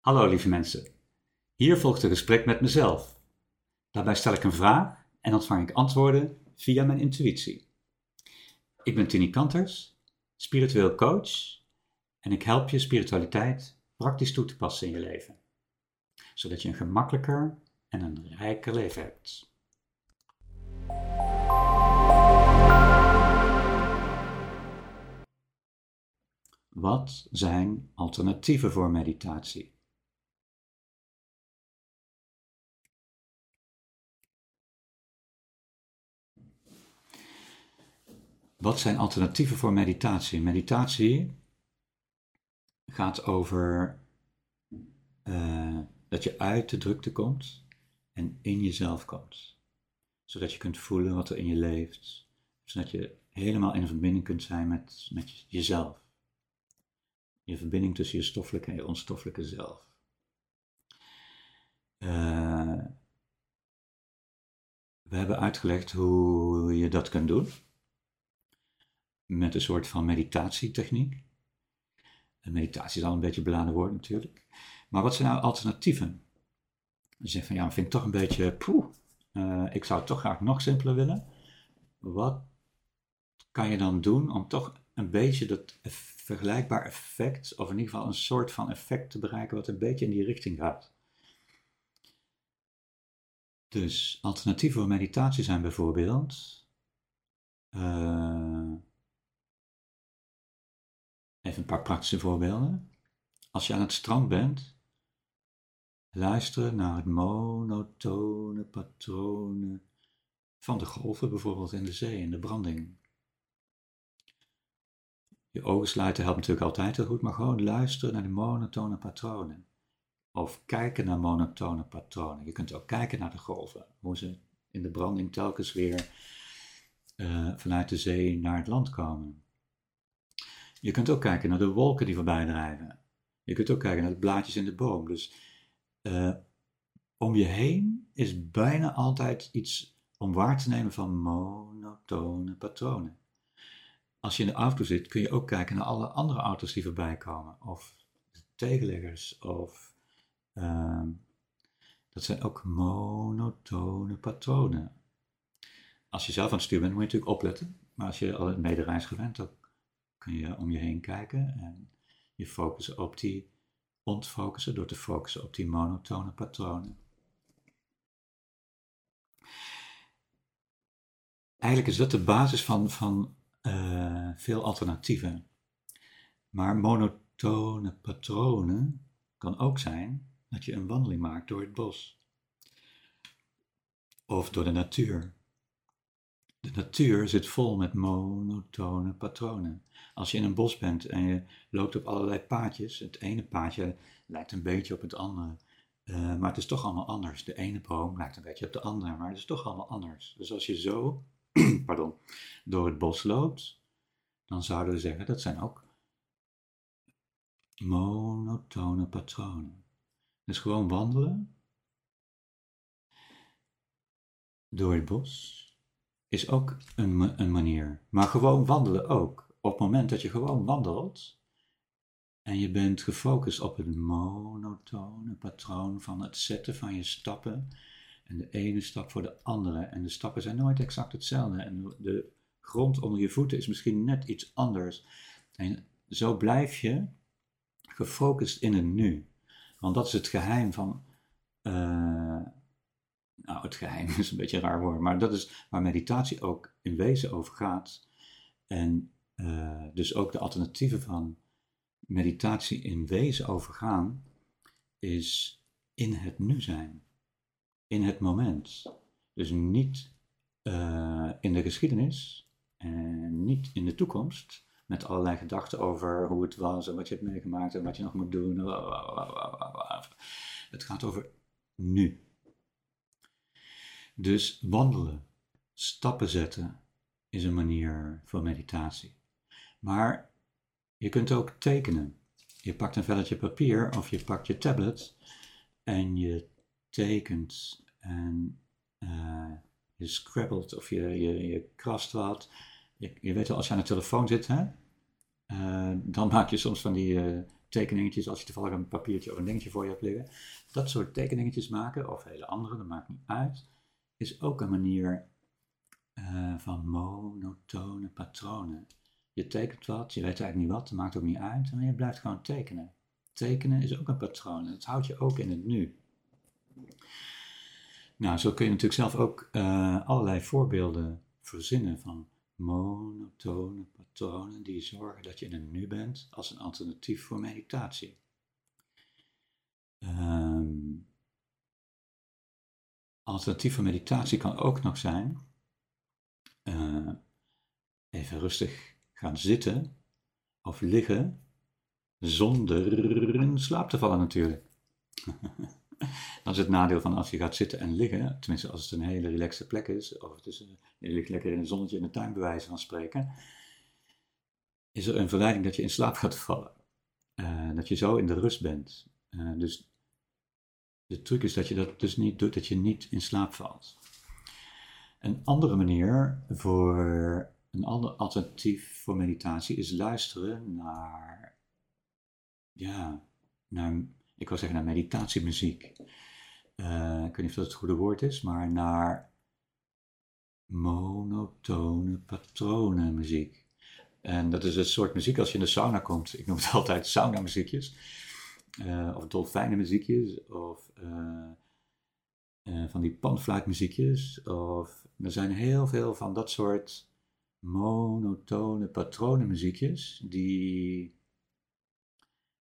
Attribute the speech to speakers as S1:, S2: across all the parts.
S1: Hallo lieve mensen. Hier volgt een gesprek met mezelf. Daarbij stel ik een vraag en ontvang ik antwoorden via mijn intuïtie. Ik ben Tini Kanters, spiritueel coach en ik help je spiritualiteit praktisch toe te passen in je leven, zodat je een gemakkelijker en een rijker leven hebt. Wat zijn alternatieven voor meditatie? Wat zijn alternatieven voor meditatie? Meditatie gaat over uh, dat je uit de drukte komt en in jezelf komt. Zodat je kunt voelen wat er in je leeft. Zodat je helemaal in verbinding kunt zijn met, met jezelf. Je verbinding tussen je stoffelijke en je onstoffelijke zelf. Uh, we hebben uitgelegd hoe je dat kunt doen met een soort van meditatietechniek. En meditatie is al een beetje een beladen woord natuurlijk. Maar wat zijn nou alternatieven? Je zegt van ja, ik vind het toch een beetje poeh. Uh, ik zou het toch graag nog simpeler willen. Wat kan je dan doen om toch een beetje dat vergelijkbaar effect, of in ieder geval een soort van effect te bereiken wat een beetje in die richting gaat? Dus alternatieven voor meditatie zijn bijvoorbeeld uh, Even een paar praktische voorbeelden. Als je aan het strand bent, luisteren naar het monotone patronen van de golven, bijvoorbeeld in de zee, in de branding. Je ogen sluiten helpt natuurlijk altijd heel goed, maar gewoon luisteren naar de monotone patronen. Of kijken naar monotone patronen. Je kunt ook kijken naar de golven, hoe ze in de branding telkens weer uh, vanuit de zee naar het land komen. Je kunt ook kijken naar de wolken die voorbij drijven. Je kunt ook kijken naar de blaadjes in de boom. Dus uh, om je heen is bijna altijd iets om waar te nemen van monotone patronen. Als je in de auto zit, kun je ook kijken naar alle andere auto's die voorbij komen. Of tegenleggers, of uh, dat zijn ook monotone patronen. Als je zelf aan het sturen bent, moet je natuurlijk opletten. Maar als je al in medereis gewend ook kun je om je heen kijken en je focussen op die ontfocussen door te focussen op die monotone patronen. Eigenlijk is dat de basis van, van uh, veel alternatieven. Maar monotone patronen kan ook zijn dat je een wandeling maakt door het bos. Of door de natuur. De natuur zit vol met monotone patronen. Als je in een bos bent en je loopt op allerlei paadjes, het ene paadje lijkt een beetje op het andere, uh, maar het is toch allemaal anders. De ene boom lijkt een beetje op de andere, maar het is toch allemaal anders. Dus als je zo pardon, door het bos loopt, dan zouden we zeggen dat zijn ook monotone patronen. Dus gewoon wandelen door het bos is ook een, een manier. Maar gewoon wandelen ook. Op het moment dat je gewoon wandelt en je bent gefocust op het monotone patroon van het zetten van je stappen en de ene stap voor de andere. En de stappen zijn nooit exact hetzelfde. En de grond onder je voeten is misschien net iets anders. En zo blijf je gefocust in het nu. Want dat is het geheim van uh, nou, het geheim is een beetje een raar woord, maar dat is waar meditatie ook in wezen over gaat. En uh, dus ook de alternatieven van meditatie in wezen over gaan, is in het nu zijn, in het moment. Dus niet uh, in de geschiedenis en niet in de toekomst, met allerlei gedachten over hoe het was en wat je hebt meegemaakt en wat je nog moet doen. Het gaat over nu. Dus wandelen, stappen zetten, is een manier voor meditatie. Maar je kunt ook tekenen. Je pakt een velletje papier of je pakt je tablet en je tekent en uh, je scrabbelt of je, je, je krast wat. Je, weet wel, als je aan de telefoon zit, hè, uh, dan maak je soms van die uh, tekeningetjes, als je toevallig een papiertje of een dingetje voor je hebt liggen. Dat soort tekeningetjes maken, of hele andere, dat maakt niet uit, is ook een manier uh, van monotone patronen. Je tekent wat, je weet eigenlijk niet wat, dat maakt ook niet uit, maar je blijft gewoon tekenen. Tekenen is ook een patroon en dat houdt je ook in het nu. Nou, zo kun je natuurlijk zelf ook uh, allerlei voorbeelden verzinnen van monotone patronen die zorgen dat je in het nu bent als een alternatief voor meditatie. Um, alternatief voor meditatie kan ook nog zijn uh, even rustig gaan zitten of liggen zonder in slaap te vallen natuurlijk. dat is het nadeel van als je gaat zitten en liggen, tenminste als het een hele relaxe plek is, of het is, je ligt lekker in een zonnetje in de tuin bij wijze van spreken, is er een verleiding dat je in slaap gaat vallen. Uh, dat je zo in de rust bent. Uh, dus de truc is dat je dat dus niet doet, dat je niet in slaap valt. Een andere manier voor een ander alternatief voor meditatie is luisteren naar, ja, naar, ik wil zeggen naar meditatiemuziek. Uh, ik weet niet of dat het goede woord is, maar naar monotone patronenmuziek. En dat is een soort muziek als je in de sauna komt. Ik noem het altijd sauna muziekjes. Uh, of dolfijnenmuziekjes. Of uh, van die panfluitmuziekjes. Of er zijn heel veel van dat soort monotone patronenmuziekjes die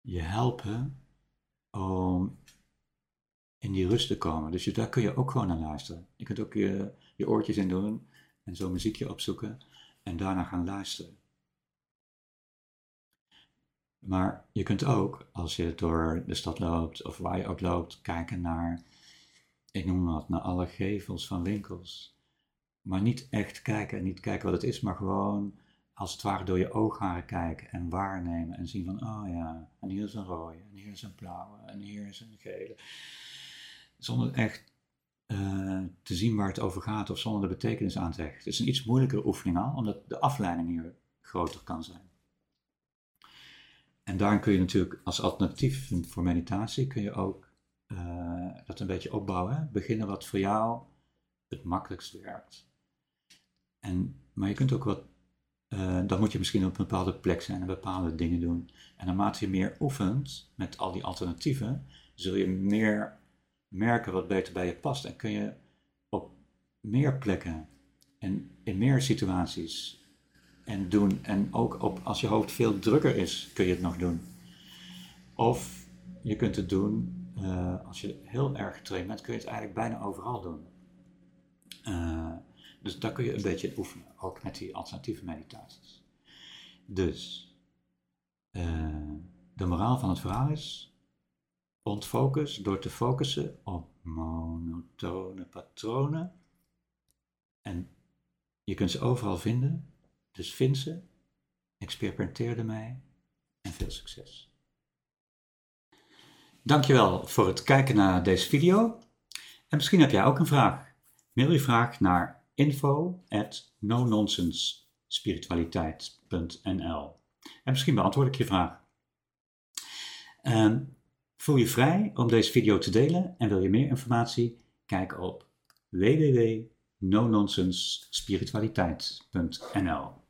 S1: je helpen om in die rust te komen. Dus daar kun je ook gewoon naar luisteren. Je kunt ook je, je oortjes in doen en zo'n muziekje opzoeken en daarna gaan luisteren. Maar je kunt ook, als je door de stad loopt of waar je ook loopt, kijken naar, ik noem wat, naar alle gevels van winkels. Maar niet echt kijken en niet kijken wat het is, maar gewoon als het ware door je oogharen kijken en waarnemen en zien van, oh ja, en hier is een rode, en hier is een blauwe, en hier is een gele. Zonder echt uh, te zien waar het over gaat of zonder de betekenis aan te hechten. Het is een iets moeilijkere oefening al, omdat de afleiding hier groter kan zijn. En daarin kun je natuurlijk als alternatief voor meditatie kun je ook uh, dat een beetje opbouwen. Beginnen wat voor jou het makkelijkst werkt. En, maar je kunt ook wat, uh, dan moet je misschien op een bepaalde plek zijn en bepaalde dingen doen. En naarmate je meer oefent met al die alternatieven, zul je meer merken wat beter bij je past. En kun je op meer plekken en in meer situaties en doen. En ook op, als je hoofd veel drukker is, kun je het nog doen. Of je kunt het doen, uh, als je heel erg getraind bent, kun je het eigenlijk bijna overal doen. Uh, dus daar kun je een beetje oefenen, ook met die alternatieve meditaties. Dus, uh, de moraal van het verhaal is, ontfocus door te focussen op monotone patronen. En je kunt ze overal vinden, dus vind ze, experimenteer ermee en veel succes. Dankjewel voor het kijken naar deze video. En misschien heb jij ook een vraag. Mail je vraag naar info at nononsensespiritualiteit.nl En misschien beantwoord ik je vraag. Um, voel je vrij om deze video te delen en wil je meer informatie? Kijk op www.nononsensespiritualiteit.nl